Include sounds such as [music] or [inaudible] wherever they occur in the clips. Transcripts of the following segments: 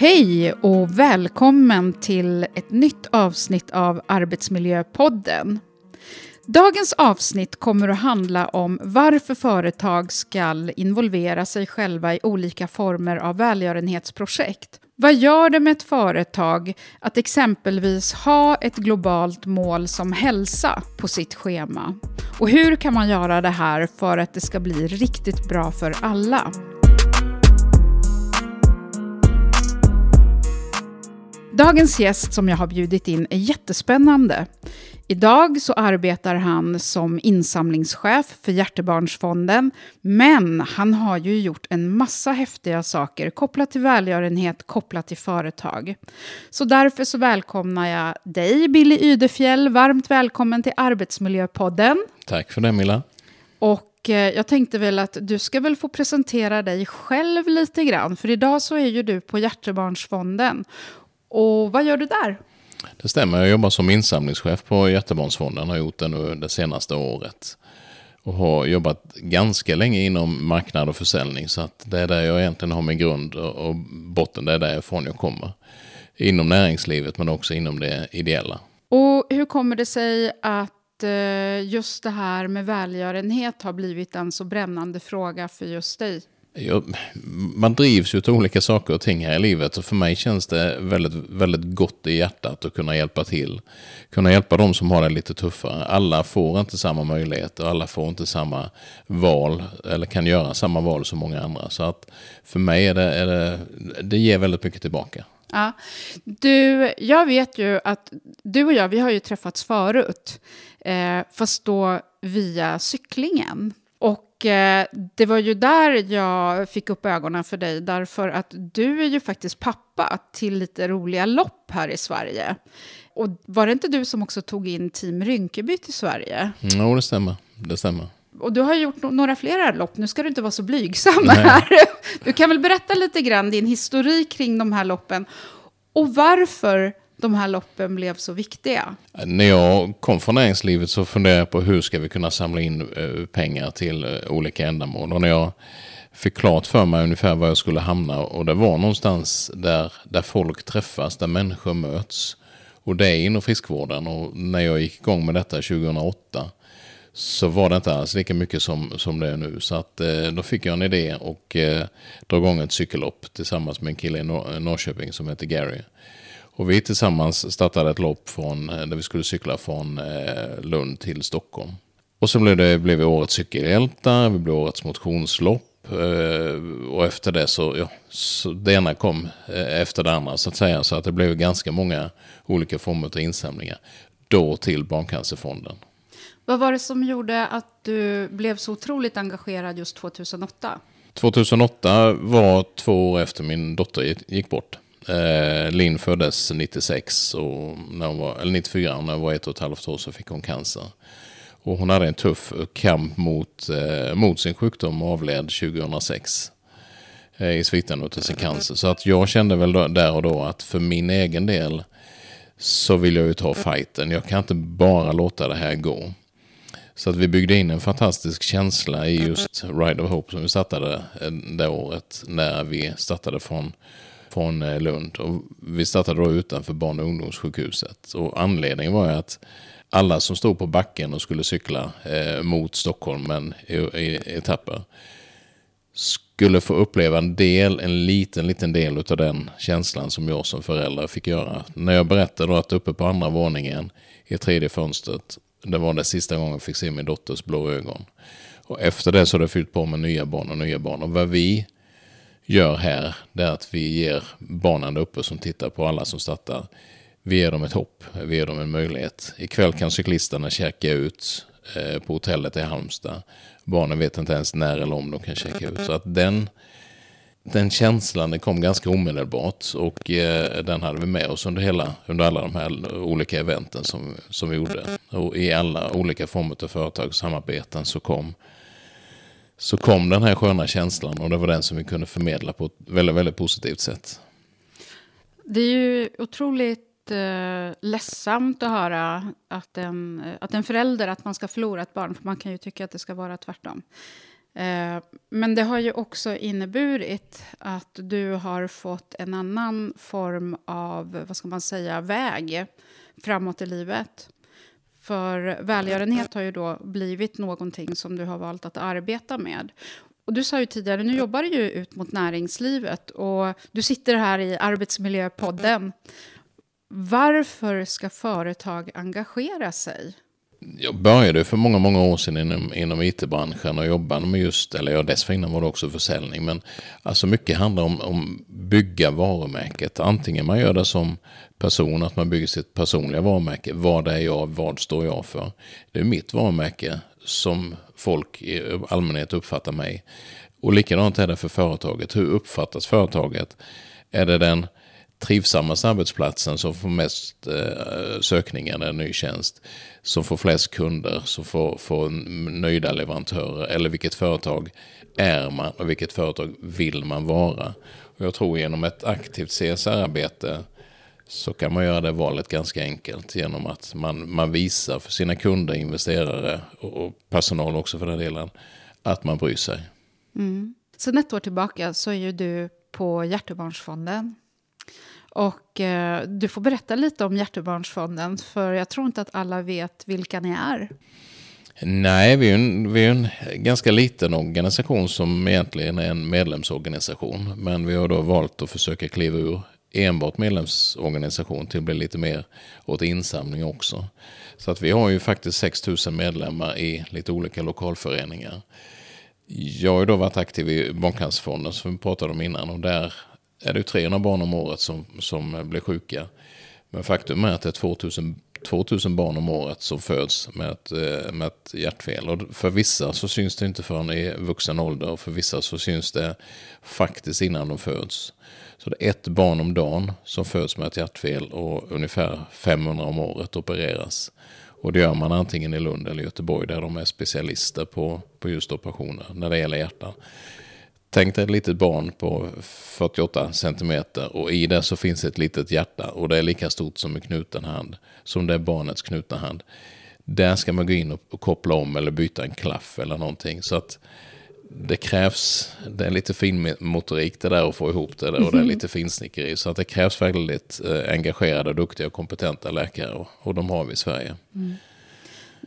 Hej och välkommen till ett nytt avsnitt av Arbetsmiljöpodden. Dagens avsnitt kommer att handla om varför företag ska involvera sig själva i olika former av välgörenhetsprojekt. Vad gör det med ett företag att exempelvis ha ett globalt mål som hälsa på sitt schema? Och hur kan man göra det här för att det ska bli riktigt bra för alla? Dagens gäst som jag har bjudit in är jättespännande. Idag så arbetar han som insamlingschef för Hjärtebarnsfonden, men han har ju gjort en massa häftiga saker kopplat till välgörenhet, kopplat till företag. Så därför så välkomnar jag dig, Billy Ydefjäll, varmt välkommen till Arbetsmiljöpodden. Tack för det, Milla. Och eh, jag tänkte väl att du ska väl få presentera dig själv lite grann, för idag så är ju du på Hjärtebarnsfonden. Och vad gör du där? Det stämmer, jag jobbar som insamlingschef på Hjärtebarnsfonden, har gjort det nu det senaste året. Och har jobbat ganska länge inom marknad och försäljning, så att det är där jag egentligen har min grund och botten, det är därifrån jag kommer. Inom näringslivet men också inom det ideella. Och hur kommer det sig att eh, just det här med välgörenhet har blivit en så brännande fråga för just dig? Jag, man drivs ju till olika saker och ting här i livet och för mig känns det väldigt, väldigt gott i hjärtat att kunna hjälpa till. Kunna hjälpa de som har det lite tuffare. Alla får inte samma möjligheter alla får inte samma val eller kan göra samma val som många andra. Så att för mig är det, är det, det ger väldigt mycket tillbaka. Ja. Du, jag vet ju att du och jag, vi har ju träffats förut, eh, fast då via cyklingen. Och eh, det var ju där jag fick upp ögonen för dig, därför att du är ju faktiskt pappa till lite roliga lopp här i Sverige. Och var det inte du som också tog in Team Rynkeby till Sverige? Jo, mm, det stämmer. Det stämmer. Och du har gjort några flera lopp, nu ska du inte vara så blygsam här. Du kan väl berätta lite grann din historik kring de här loppen och varför de här loppen blev så viktiga? När jag kom från näringslivet så funderade jag på hur ska vi kunna samla in eh, pengar till eh, olika ändamål. Och när jag fick klart för mig ungefär var jag skulle hamna och det var någonstans där, där folk träffas, där människor möts. Och det är inom friskvården och när jag gick igång med detta 2008 så var det inte alls lika mycket som, som det är nu. Så att, eh, då fick jag en idé och eh, drog igång ett cykellopp tillsammans med en kille i Nor Norrköping som heter Gary. Och vi tillsammans startade ett lopp från, eh, där vi skulle cykla från eh, Lund till Stockholm. Och så blev, det, blev vi årets cykelhjältar, vi blev årets motionslopp. Eh, och efter det så, ja, så det ena kom efter det andra så att säga. Så att det blev ganska många olika former av insamlingar. Då till Barncancerfonden. Vad var det som gjorde att du blev så otroligt engagerad just 2008? 2008 var två år efter min dotter gick bort. Eh, Linn föddes 96 och när hon var, eller 94 när hon var ett och ett halvt år så fick hon cancer. Och hon hade en tuff kamp mot, eh, mot sin sjukdom och avled 2006 eh, i sviten av sin cancer. Så att jag kände väl då, där och då att för min egen del så vill jag ju ta fighten. Jag kan inte bara låta det här gå. Så att vi byggde in en fantastisk känsla i just Ride of Hope som vi startade eh, det året när vi startade från från eh, Lund. Och vi startade då utanför barn och ungdomssjukhuset. Och anledningen var ju att alla som stod på backen och skulle cykla eh, mot Stockholm, men i, i etapper, skulle få uppleva en del, en liten, liten del av den känslan som jag som förälder fick göra. När jag berättade då att uppe på andra våningen i tredje fönstret, det var den sista gången jag fick se min dotters blå ögon. Och efter det så har det fyllt på med nya barn och nya barn. Och vad vi gör här, det är att vi ger barnen där uppe som tittar på alla som startar, vi ger dem ett hopp, vi ger dem en möjlighet. Ikväll kan cyklisterna checka ut eh, på hotellet i Halmstad. Barnen vet inte ens när eller om de kan checka ut. Så att den, den känslan den kom ganska omedelbart och eh, den hade vi med oss under, hela, under alla de här olika eventen som, som vi gjorde. Och i alla olika former av företagssamarbeten så kom så kom den här sköna känslan och det var den som vi kunde förmedla på ett väldigt, väldigt positivt sätt. Det är ju otroligt eh, ledsamt att höra att en, att en förälder, att man ska förlora ett barn, för man kan ju tycka att det ska vara tvärtom. Eh, men det har ju också inneburit att du har fått en annan form av, vad ska man säga, väg framåt i livet. För välgörenhet har ju då blivit någonting som du har valt att arbeta med. Och du sa ju tidigare, nu jobbar du ju ut mot näringslivet och du sitter här i Arbetsmiljöpodden. Varför ska företag engagera sig? Jag började för många, många år sedan inom, inom it-branschen och jobbade med just, eller ja, dessförinnan var det också försäljning, men alltså mycket handlar om, om bygga varumärket. Antingen man gör det som person, att man bygger sitt personliga varumärke. Vad är jag? Vad står jag för? Det är mitt varumärke som folk i allmänhet uppfattar mig. Och likadant är det för företaget. Hur uppfattas företaget? Är det den trivsammaste arbetsplatsen som får mest eh, sökningar när en ny tjänst, som får flest kunder, som får, får nöjda leverantörer, eller vilket företag är man och vilket företag vill man vara? Och jag tror genom ett aktivt CSR-arbete så kan man göra det valet ganska enkelt genom att man, man visar för sina kunder, investerare och, och personal också för den delen, att man bryr sig. Mm. Sen ett år tillbaka så är ju du på Hjärtebarnsfonden. Och eh, du får berätta lite om Hjärtebarnsfonden, för jag tror inte att alla vet vilka ni är. Nej, vi är, en, vi är en ganska liten organisation som egentligen är en medlemsorganisation. Men vi har då valt att försöka kliva ur enbart medlemsorganisation till att bli lite mer åt insamling också. Så att vi har ju faktiskt 6 000 medlemmar i lite olika lokalföreningar. Jag har ju då varit aktiv i Barncancerfonden som vi pratade om innan och där är det 300 barn om året som, som blir sjuka. Men faktum är att det är 2000, 2000 barn om året som föds med ett, eh, med ett hjärtfel. Och för vissa så syns det inte förrän i vuxen ålder och för vissa så syns det faktiskt innan de föds. Så det är ett barn om dagen som föds med ett hjärtfel och ungefär 500 om året opereras. Och det gör man antingen i Lund eller Göteborg där de är specialister på, på just operationer när det gäller hjärtan. Tänk dig ett litet barn på 48 centimeter och i det så finns ett litet hjärta och det är lika stort som en knuten hand. Som det är barnets knutna hand. Där ska man gå in och, koppla om eller byta en klaff eller någonting. Så att det krävs, det är lite fin motorik det där att få ihop det där, och det är mhm. lite finsnickeri. Så att det krävs väldigt eh, engagerade, duktiga och kompetenta läkare och, och de har vi i Sverige. Mm.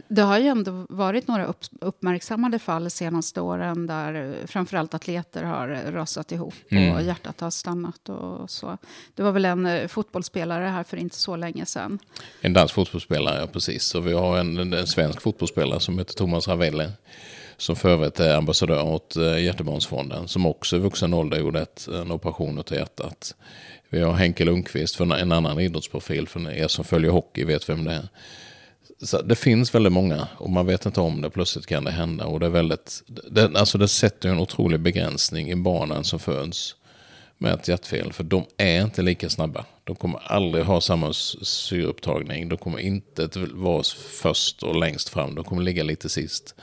Det har ju ändå varit några upp, uppmärksammade fall de senaste åren där framförallt atleter har rasat ihop mm. och hjärtat har stannat. och så. Det var väl en eh, fotbollsspelare här för inte så länge sedan. En dansk fotbollsspelare, ja precis. Så vi har en, en svensk fotbollsspelare som heter Thomas Ravelli som för övrigt är ambassadör åt eh, Hjärtebarnsfonden, som också i vuxen ålder gjorde ett, en operation av hjärtat. Vi har Henke Lundqvist, för en annan idrottsprofil, för er som följer hockey vet vem det är. Så det finns väldigt många och man vet inte om det, plötsligt kan det hända. Och det, är väldigt, det, alltså det sätter en otrolig begränsning i barnen som föds med ett hjärtfel. För de är inte lika snabba. De kommer aldrig ha samma syreupptagning. De kommer inte vara först och längst fram. De kommer ligga lite sist.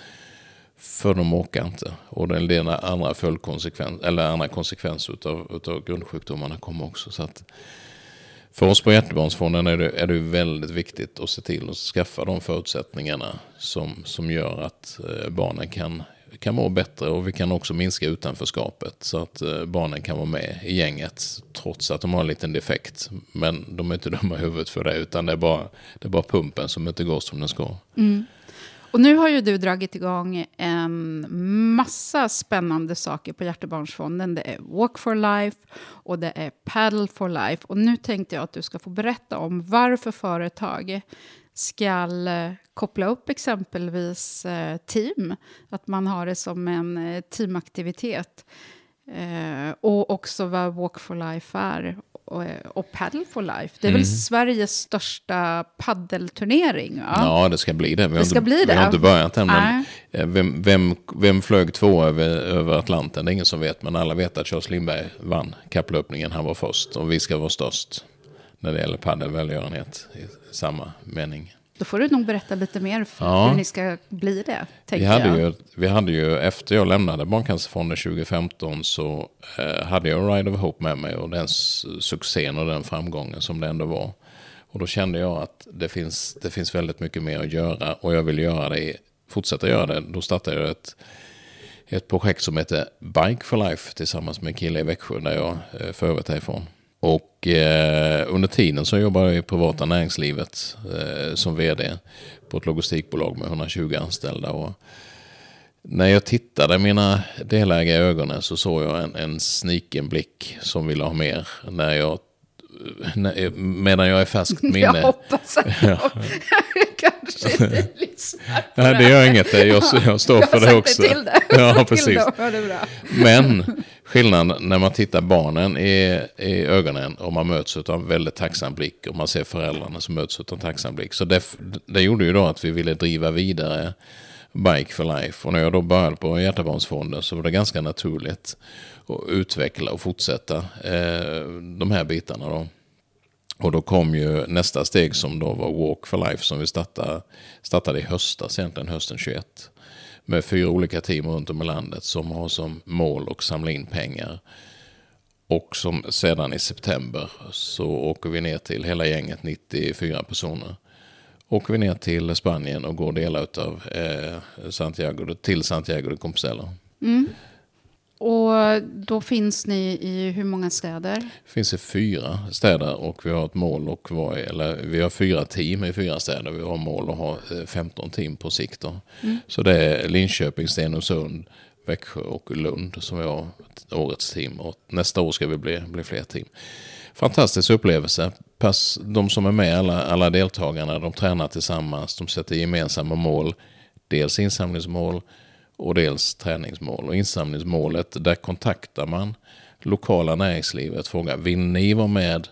För de orkar inte. Och den ena andra följdkonsekvenser, eller andra konsekvenser utav, utav grundsjukdomarna kommer också. Så att för oss på Hjärtebarnsfonden är det, är det väldigt viktigt att se till att skaffa de förutsättningarna som, som gör att eh, barnen kan, kan må bättre och vi kan också minska utanförskapet så att eh, barnen kan vara med i gänget trots att de har en liten defekt. Men de är inte [laughs] dumma i huvudet för det utan det är bara, det är bara pumpen som inte går som den ska. Mm. Och nu har ju du dragit igång en massa spännande saker på Hjärtebarnsfonden. Det är Walk for Life och det är Paddle for Life. Och nu tänkte jag att du ska få berätta om varför företag ska eh, koppla upp exempelvis eh, team. Att man har det som en eh, teamaktivitet. och också vad Walk for Life är och, och Paddle for Life. Det är mm. väl Sveriges största paddelturnering? Va? Ja, det ska bli det. Vi det ska inte, bli det. Vi har inte börjat än. Men eh, vem, vem, vem flög två över, över Atlanten? Det är ingen som vet. Men alla vet att Charles Lindberg vann kapplöpningen. Han var först. Och vi ska vara störst när det gäller paddelvälgörenhet i samma mening. Då får du nog berätta lite mer för ja. hur ni ska bli det. Vi hade, jag. Ju, vi hade ju, efter jag lämnade Barncancerfonden 2015 så eh, hade jag Ride of Hope med mig och den succén och den framgången som det ändå var. Och då kände jag att det finns, det finns väldigt mycket mer att göra och jag vill göra det, fortsätta göra det. Då startade jag ett, ett projekt som heter Bike for Life tillsammans med en kille i Växjö där jag eh, för övrigt är ifrån. Och eh, under tiden så jobbar jag i privata näringslivet eh, som vd på ett logistikbolag med 120 anställda. Och när jag tittade mina delägare i ögonen så såg jag en, en sniken blick som ville ha mer. När jag, när, medan jag är färskt [laughs] minne. Jag hoppas att jag [laughs] kanske inte lyssnar på Nej, det gör inget. Jag, jag står för det också. Det. Ja, precis. Det. Men skillnaden när man tittar barnen i, i ögonen och man möts av en väldigt tacksam blick och man ser föräldrarna som möts av en tacksam blick. Så det, det gjorde ju då att vi ville driva vidare Bike for Life. Och när jag då började på Hjärtabarnsfonden så var det ganska naturligt att utveckla och fortsätta eh, de här bitarna. Då. Och då kom ju nästa steg som då var Walk for Life som vi startade, startade i höstas, egentligen hösten 21. Med fyra olika team runt om i landet som har som mål att samla in pengar. Och som sedan i september så åker vi ner till hela gänget, 94 personer. Åker vi ner till Spanien och går delar av eh, Santiago till Santiago de Compostela. Mm. Och då finns ni i hur många städer? Det finns i fyra städer och vi har ett mål och var, eller vi har fyra team i fyra städer. Vi har mål att ha 15 eh, team på sikt. Mm. Så det är Linköping, Stenungsund, Växjö och Lund som vi har årets team. Och nästa år ska vi bli, bli fler team. Fantastisk upplevelse. Pass, de som är med, alla, alla deltagarna, de tränar tillsammans. De sätter gemensamma mål. Dels insamlingsmål och dels träningsmål. Och insamlingsmålet, där kontaktar man lokala näringslivet. Frågar, vill ni vara med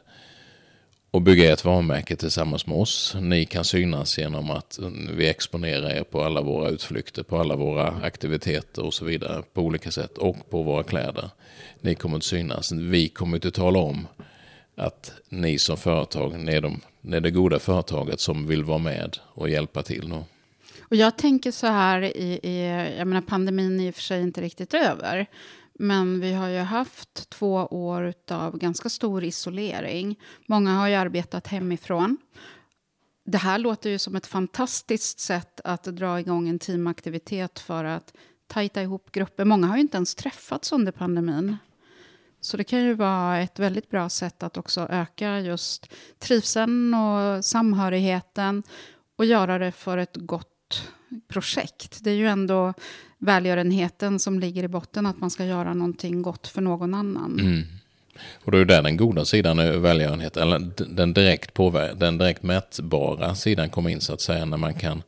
och bygga ett varumärke tillsammans med oss? Ni kan synas genom att vi exponerar er på alla våra utflykter, på alla våra aktiviteter och så vidare på olika sätt. Och på våra kläder. Ni kommer att synas. Vi kommer inte tala om att ni som företag, ni är, de, ni är det goda företaget som vill vara med och hjälpa till. Då. Och jag tänker så här, i, i, jag menar pandemin är i och för sig inte riktigt över. Men vi har ju haft två år av ganska stor isolering. Många har ju arbetat hemifrån. Det här låter ju som ett fantastiskt sätt att dra igång en teamaktivitet för att tajta ihop grupper. Många har ju inte ens träffats under pandemin. Så det kan ju vara ett väldigt bra sätt att också öka just trivseln och samhörigheten och göra det för ett gott projekt. Det är ju ändå välgörenheten som ligger i botten, att man ska göra någonting gott för någon annan. Mm. Och då är det den goda sidan av välgörenhet, eller den direkt, påver- den direkt mätbara sidan kommer in så att säga när man kan,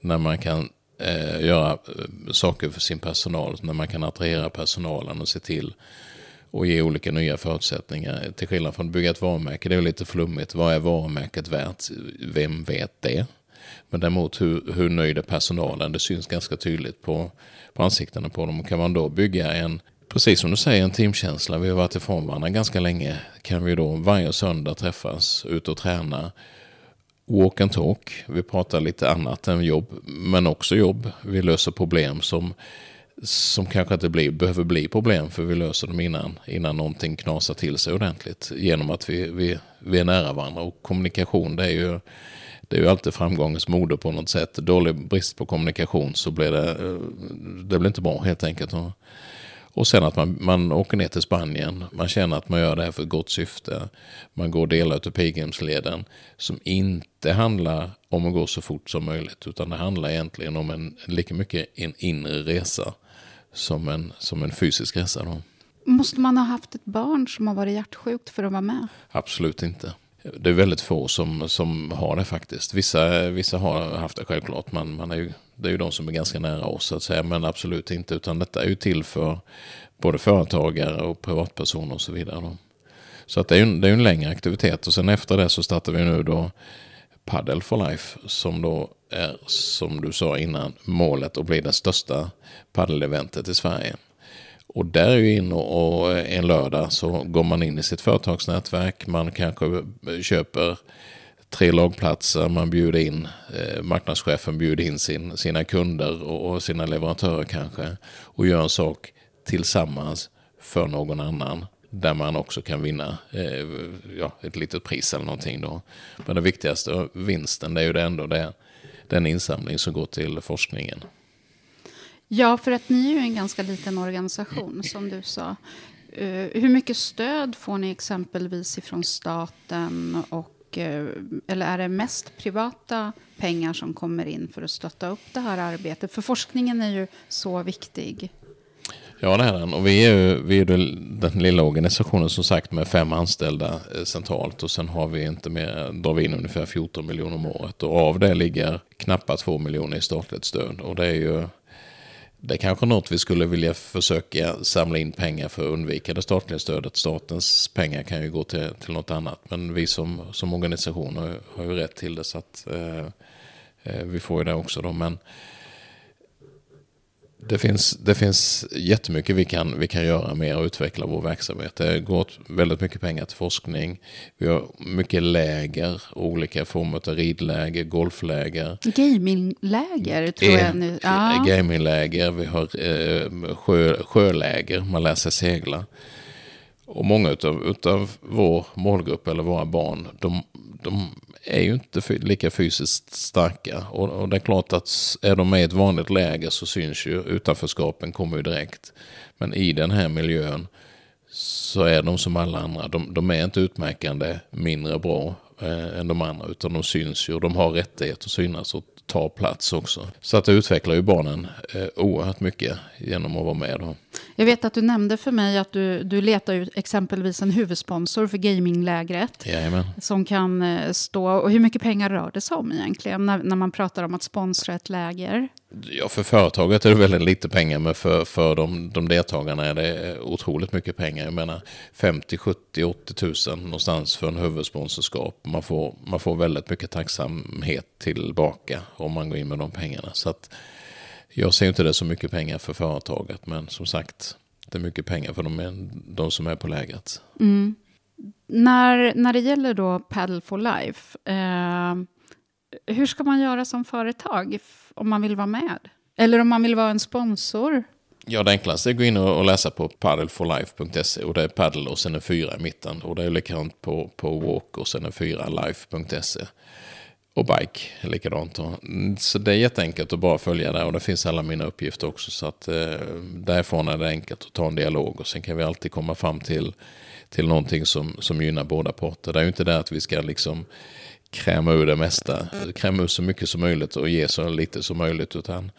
när man kan eh, göra eh, saker för sin personal, när man kan attrahera personalen och se till och ge olika nya förutsättningar. Till skillnad från att bygga ett varumärke, det är lite flummigt. Vad är varumärket värt? Vem vet det? Men däremot hur, hur nöjd är personalen? Det syns ganska tydligt på, på ansiktena på dem. Kan man då bygga en, precis som du säger, en teamkänsla. Vi har varit ifrån varandra ganska länge. Kan vi då varje söndag träffas, ut och träna. Walk and talk. Vi pratar lite annat än jobb, men också jobb. Vi löser problem som som kanske inte blir, behöver bli problem för vi löser dem innan, innan någonting knasar till sig ordentligt. Genom att vi, vi, vi är nära varandra. Och kommunikation det är ju det är ju alltid framgångens mode på något sätt. Dålig brist på kommunikation så blir det, eh, det blir inte bra helt enkelt. Och sen att man, man åker ner till Spanien, man känner att man gör det här för ett gott syfte. Man går delar av pilgrimsleden som inte handlar om att gå så fort som möjligt, utan det handlar egentligen om en, lika mycket en inre resa som en, som en fysisk resa. Då. Måste man ha haft ett barn som har varit hjärtsjukt för att vara med? Absolut inte. Det är väldigt få som, som har det faktiskt. Vissa, vissa har haft det självklart. Man, man är ju, det är ju de som är ganska nära oss så att säga. Men absolut inte. Utan detta är ju till för både företagare och privatpersoner och så vidare. Då. Så att det är ju det är en längre aktivitet. Och sen efter det så startar vi nu då Paddle for Life. Som då är, som du sa innan, målet att bli det största paddeleventet i Sverige. Och där är ju in och, och eh, en lördag så går man in i sitt företagsnätverk. Man kanske eh, köper tre lagplatser. Man bjuder in, eh, marknadschefen bjuder in sin, sina kunder och, och, sina leverantörer kanske. Och gör en sak tillsammans för någon annan. Där man också kan vinna eh, ja, ett litet pris eller någonting då. Men det viktigaste, vinsten, det är ju det ändå det, den insamling som går till forskningen. Ja, för att ni är ju en ganska liten organisation, som du sa. Uh, hur mycket stöd får ni exempelvis ifrån staten? Och, uh, eller är det mest privata pengar som kommer in för att stötta upp det här arbetet? För forskningen är ju så viktig. Ja, det är den. Och vi är ju vi är den lilla organisationen som sagt med fem anställda eh, centralt. Och sen har vi inte mer, drar vi in ungefär 14 miljoner om året. Och av det ligger knappt 2 miljoner i statligt stöd. Och det är ju det är kanske något vi skulle vilja försöka samla in pengar för att undvika det statliga stödet. Statens pengar kan ju gå till, till något annat. Men vi som, som organisation har, har ju rätt till det. Så att eh, eh vi får ju det också då. Men det finns, det finns jättemycket vi kan, vi kan göra med att utveckla vår verksamhet. Det går åt väldigt mycket pengar till forskning. Vi har mycket läger, olika former av ridläger, golfläger. Gamingläger tror jag nu. Ja. Gamingläger, vi har eh, sjö, sjöläger, man lär sig segla. Och många utav, utav vår målgrupp eller våra barn, de, de är ju inte lika fysiskt starka. Och, och, det är klart att är de med i ett vanligt läger så syns ju utanförskapen kommer ju direkt. Men i den här miljön så är de som alla andra. De, de är inte utmärkande mindre bra eh, än de andra utan de syns ju och de har rättighet att synas och ta plats också. Så att det utvecklar ju barnen eh, oerhört mycket genom att vara med. Då. Jag vet att du nämnde för mig att du, du letar ut exempelvis en huvudsponsor för gaminglägret. Jajamän. Som kan eh, stå, och hur mycket pengar rör det sig om egentligen när, när man pratar om att sponsra ett läger? Ja, för företaget är det väldigt lite pengar, men för, för de, de deltagarna är det otroligt mycket pengar. Jag menar 50, 70, 80 tusen någonstans för en huvudsponsorskap. Man får, man får väldigt mycket tacksamhet tillbaka om man går in med de pengarna. Så att jag ser inte det så mycket pengar för företaget, men som sagt, det är mycket pengar för de, de som är på lägret. Mm. När, när det gäller då Paddle for Life, eh, hur ska man göra som företag om man vill vara med? Eller om man vill vara en sponsor? Ja, det enklaste är att gå in och läsa på paddleforlife.se och det är paddle och sen en fyra i mitten. Och det är likadant på, på walk och sen en fyra life.se. Och bike likadant. Mm, så det är jätteenkelt att bara följa det och det finns alla mina uppgifter också. Så att eh, därifrån är det enkelt att ta en dialog och sen kan vi alltid komma fram till, till någonting som, som gynnar båda parter. Det är ju inte det att vi ska liksom kräma ur det mesta, kräma ur så mycket som möjligt och ge så lite som möjligt. Utan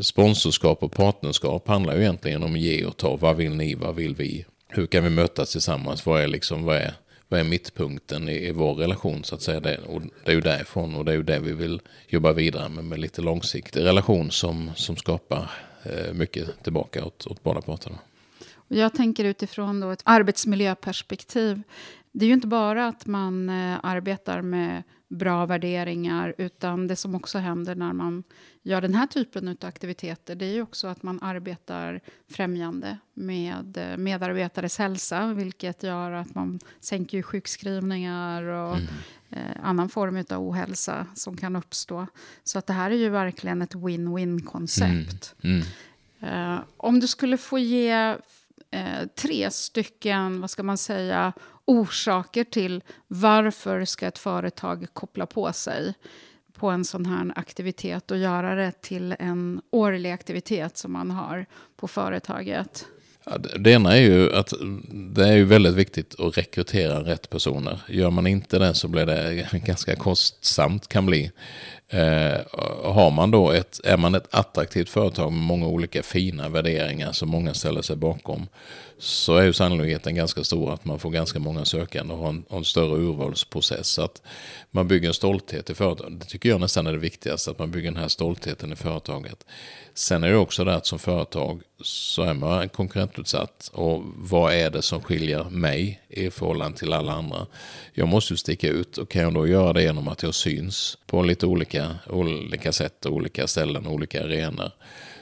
sponsorskap och partnerskap handlar ju egentligen om att ge och ta. Vad vill ni, vad vill vi? Hur kan vi mötas tillsammans? Vad är, liksom, vad är, vad är mittpunkten i, i vår relation så att säga? Det, och det är ju därifrån och det är ju det vi vill jobba vidare med, med lite långsiktig relation som, som skapar eh, mycket tillbaka åt, åt båda parterna. Jag tänker utifrån då ett arbetsmiljöperspektiv. Det är ju inte bara att man eh, arbetar med bra värderingar utan det som också händer när man gör den här typen av aktiviteter det är ju också att man arbetar främjande med eh, medarbetares hälsa vilket gör att man sänker sjukskrivningar och mm. eh, annan form av ohälsa som kan uppstå. Så att det här är ju verkligen ett win-win-koncept. Mm. Mm. Eh, om du skulle få ge eh, tre stycken, vad ska man säga, orsaker till varför ska ett företag koppla på sig på en sån här aktivitet och göra det till en årlig aktivitet som man har på företaget? Ja, det ena är ju att det är ju väldigt viktigt att rekrytera rätt personer. Gör man inte det så blir det ganska kostsamt kan bli. Eh, har man då ett, är man ett attraktivt företag med många olika fina värderingar som många ställer sig bakom så är ju sannolikheten ganska stor att man får ganska många sökande och har en, en större urvalsprocess. Så att man bygger en stolthet i företaget. Det tycker jag nästan är det viktigaste, att man bygger den här stoltheten i företaget. Sen är det också det att som företag så är man konkurrentutsatt. Och vad är det som skiljer mig i förhållande till alla andra? Jag måste ju sticka ut och kan jag då göra det genom att jag syns på lite olika, olika sätt, och olika ställen, olika arenor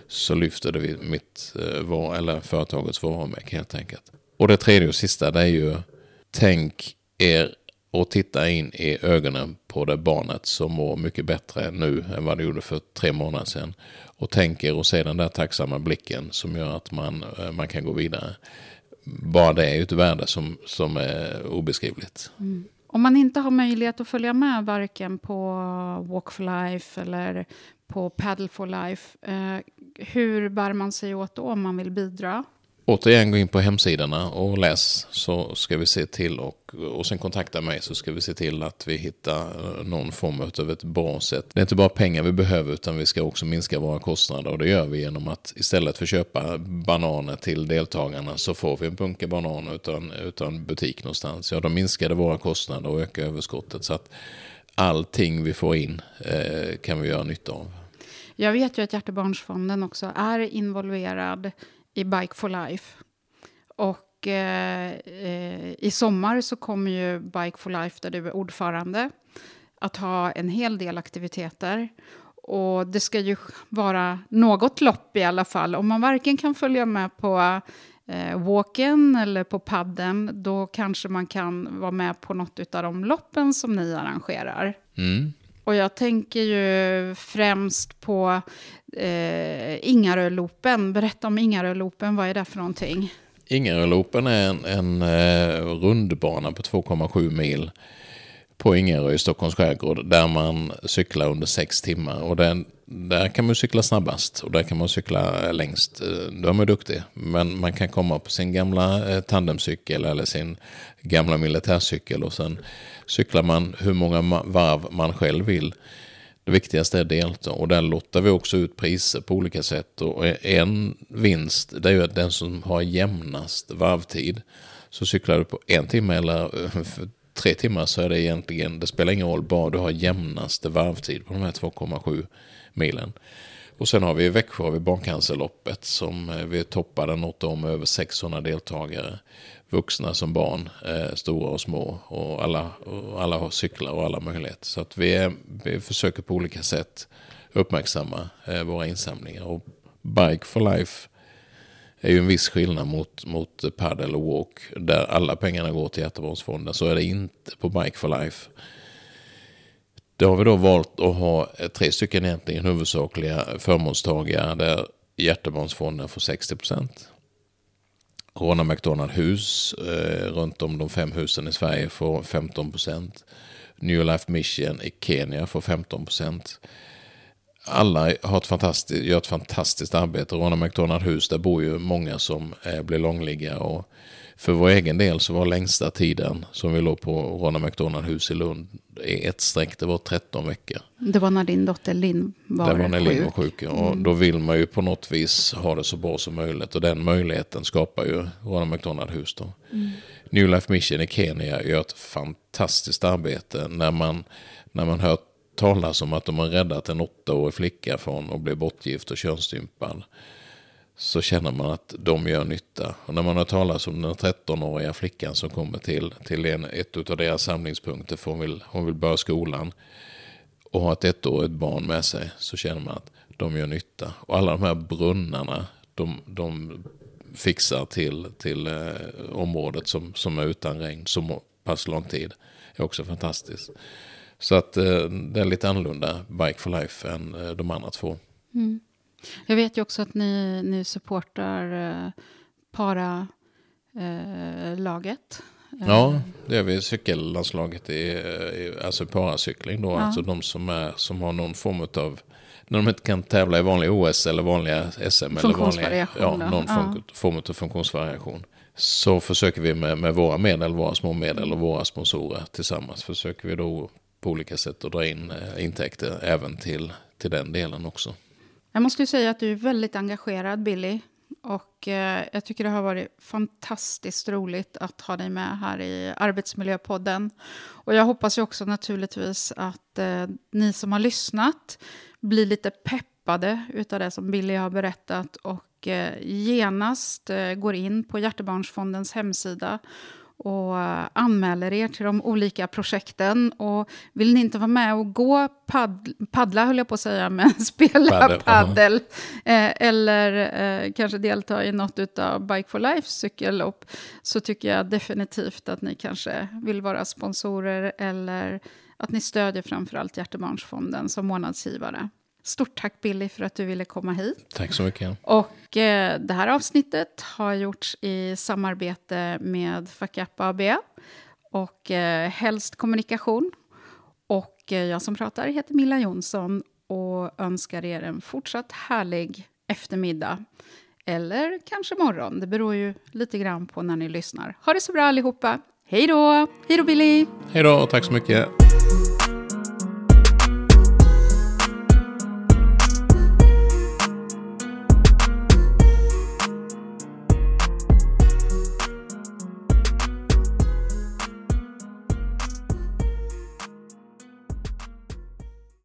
så lyfter det mitt, eh, eller företagets varumärke helt enkelt. Och det tredje och sista det är ju tänk er och titta in i ögonen på det barnet som mår mycket bättre nu än vad det gjorde för tre månader sedan. Och tänk er och se den där tacksamma blicken som gör att man, eh, man kan gå vidare. Bara det är ju ett värde som, som är obeskrivligt. Mm. Om man inte har möjlighet att följa med varken på Walk for Life eller på Paddle for Life. Eh, hur bär man sig åt då om man vill bidra? Återigen gå in på hemsidorna och läs så ska vi se till och, och sen kontakta mig så ska vi se till att vi hittar någon form av ett bra sätt. Det är inte bara pengar vi behöver utan vi ska också minska våra kostnader och det gör vi genom att istället för att köpa bananer till deltagarna så får vi en bunke bananer utan, utan butik någonstans. Ja, då minskar det våra kostnader och ökar överskottet så att allting vi får in eh, kan vi göra nytta av. Jag vet ju att Hjärtebarnsfonden också är involverad i Bike for Life. Och eh, eh, i sommar så kommer ju Bike for Life, där du är ordförande, att ha en hel del aktiviteter. Och det ska ju vara något lopp i alla fall. Om man varken kan följa med på eh, walken eller på padden, då kanske man kan vara med på något av de loppen som ni arrangerar. Mm. Och jag tänker ju främst på eh, Ingarölopen. Berätta om Ingarölopen, vad är det för någonting? Ingarölopen är en, en eh, rundbana på 2,7 mil på Ingarö i Stockholms skärgård där man cyklar under sex timmar. Och den, där kan man cykla snabbast och där kan man cykla längst. Eh, då är man duktig. Men man kan komma på sin gamla eh, tandemcykel eller sin gamla militärcykel och sen cyklar man hur många varv man själv vill. Det viktigaste är att delta och där lottar vi också ut priser på olika sätt. Och en vinst det är ju att den som har jämnast varvtid så cyklar du på en timme eller eh, tre timmar så är det egentligen, det spelar ingen roll, bara du har jämnaste varvtid på de här 2,7 milen. Och sen har vi i Växjö har vi barncancerloppet som eh, vi toppade något om över 600 deltagare. Vuxna som barn, eh, stora och små och alla, och alla har cyklar och alla möjligheter. Så att vi, är, vi försöker på olika sätt uppmärksamma eh, våra insamlingar. Och Bike for Life är ju en viss skillnad mot, mot paddle och walk där alla pengarna går till Hjärtebarnsfonden. Så är det inte på Bike for Life. Då har vi då valt att ha tre stycken egentligen huvudsakliga förmånstagare där Hjärtebarnsfonden får 60 procent. Rona McDonald hus eh, runt om de fem husen i Sverige får 15 procent. New Life Mission i Kenya får 15 procent alla har ett fantastiskt, gör ett fantastiskt arbete. Ronald McDonald hus, där bor ju många som eh, blir långliga. Och för vår egen del så var längsta tiden som vi låg på Ronald McDonald hus i Lund i ett streck, det var 13 veckor. Det var när din dotter Linn var Det var när sjuk. Linn var sjuk. Och Mm. då vill man ju på något vis ha det så bra som möjligt. Och den möjligheten skapar ju Ronald McDonald hus då. Mm. New Life Mission i Kenya gör ett fantastiskt arbete när man, när man hör talas om att de har räddat en åttaårig flicka från att bli bortgift och könsstympad. Så känner man att de gör nytta. Och när man har talat om den 13-åriga flickan som kommer till, till en, ett av deras samlingspunkter för hon vill, hon vill börja skolan. Och har ett ettårigt barn med sig så känner man att de gör nytta. Och alla de här brunnarna de, de fixar till, till eh, området som, som är utan regn så pass lång tid. är också fantastiskt. Så att eh, det är lite annorlunda Bike for Life än eh, de andra två. Mm. Jag vet ju också att ni, ni supportar eh, para-laget. Ja, det gör vi. Cykellandslaget i, i alltså paracykling då. Ja. Alltså de som, är, som har någon form av när de inte kan tävla i vanliga OS eller vanliga SM. Eller vanliga, ja, någon Ja. form av funktionsvariation. Så försöker vi med, med våra medel, våra små medel och våra sponsorer tillsammans. Försöker vi då på olika sätt att dra in eh, intäkter även till, till den delen också. Jag måste ju säga att du är väldigt engagerad, Billy. Och eh, jag tycker det har varit fantastiskt roligt att ha dig med här i Arbetsmiljöpodden. Och jag hoppas ju också naturligtvis att eh, ni som har lyssnat blir lite peppade utav det som Billy har berättat och eh, genast eh, går in på Hjärtebarnsfondens hemsida och anmäler er till de olika projekten. Och vill ni inte vara med och gå padd, paddla, höll jag på att säga, [laughs] men spela Paddel, paddel, eh, eller eh, kanske delta i något av Bike for Life cykellopp, så tycker jag definitivt att ni kanske vill vara sponsorer eller att ni stödjer framförallt Hjärtebarnsfonden som månadsgivare. Stort tack Billy för att du ville komma hit. Tack så mycket. Och eh, det här avsnittet har gjorts i samarbete med Fuck Up AB och eh, Helst Kommunikation. Och eh, jag som pratar heter Milla Jonsson. och önskar er en fortsatt härlig eftermiddag. Eller kanske morgon, det beror ju lite grann på när ni lyssnar. Ha det så bra allihopa! Hej då! Hej då Billy! Hej då, tack så mycket!